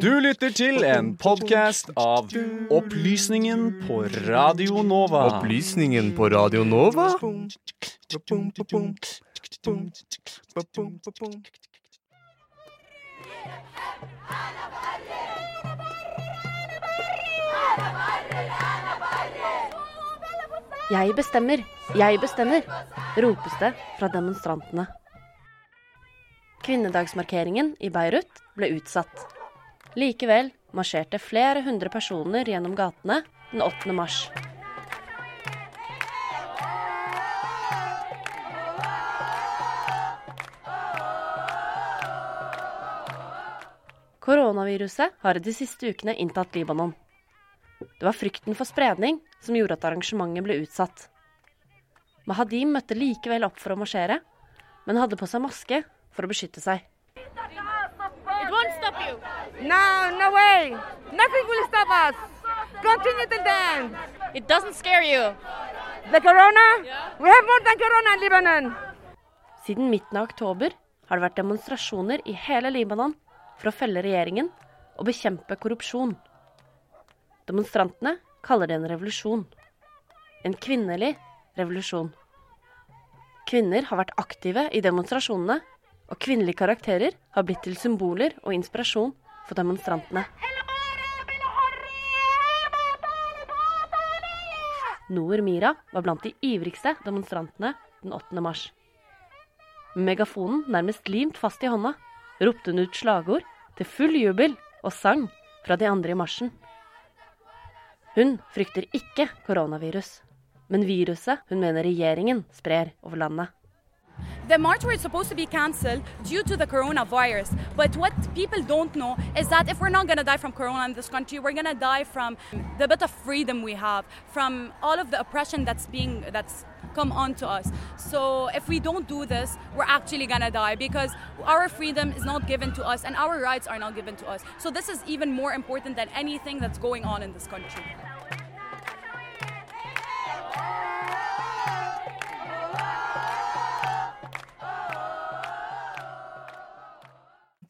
Du lytter til en podkast av Opplysningen på Radio Nova. Opplysningen på Radio Nova? Jeg bestemmer, jeg bestemmer, ropes det fra demonstrantene. Kvinnedagsmarkeringen i Beirut ble utsatt. Likevel marsjerte flere hundre personer gjennom gatene den 8. mars. Koronaviruset har de siste ukene inntatt Libanon. Det var frykten for spredning som gjorde at arrangementet ble utsatt. Mahadim møtte likevel opp for å marsjere, men hadde på seg maske for å beskytte seg. It won't stop you. No, no way. Nothing will stop us. Continue to dance. It doesn't scare you. The corona? We have more than corona in Lebanon. Siden midten av oktober har det vært demonstrasjoner i hele Libanon for å felle regjeringen og bekjempe korrupsjon. Demonstrantene kaller det en revolusjon. En kvinnelig revolusjon. Kvinner har vært aktive i demonstrasjonene, og kvinnelige karakterer har blitt til symboler og inspirasjon for demonstrantene. Noor Mira var blant de ivrigste demonstrantene den 8. mars. Med megafonen nærmest limt fast i hånda ropte hun ut slagord til full jubel og sang fra de andre i marsjen. Hun frykter ikke koronavirus, men viruset hun mener regjeringen sprer over landet. The march was supposed to be cancelled due to the coronavirus. But what people don't know is that if we're not going to die from corona in this country, we're going to die from the bit of freedom we have, from all of the oppression that's being that's come onto us. So if we don't do this, we're actually going to die because our freedom is not given to us and our rights are not given to us. So this is even more important than anything that's going on in this country.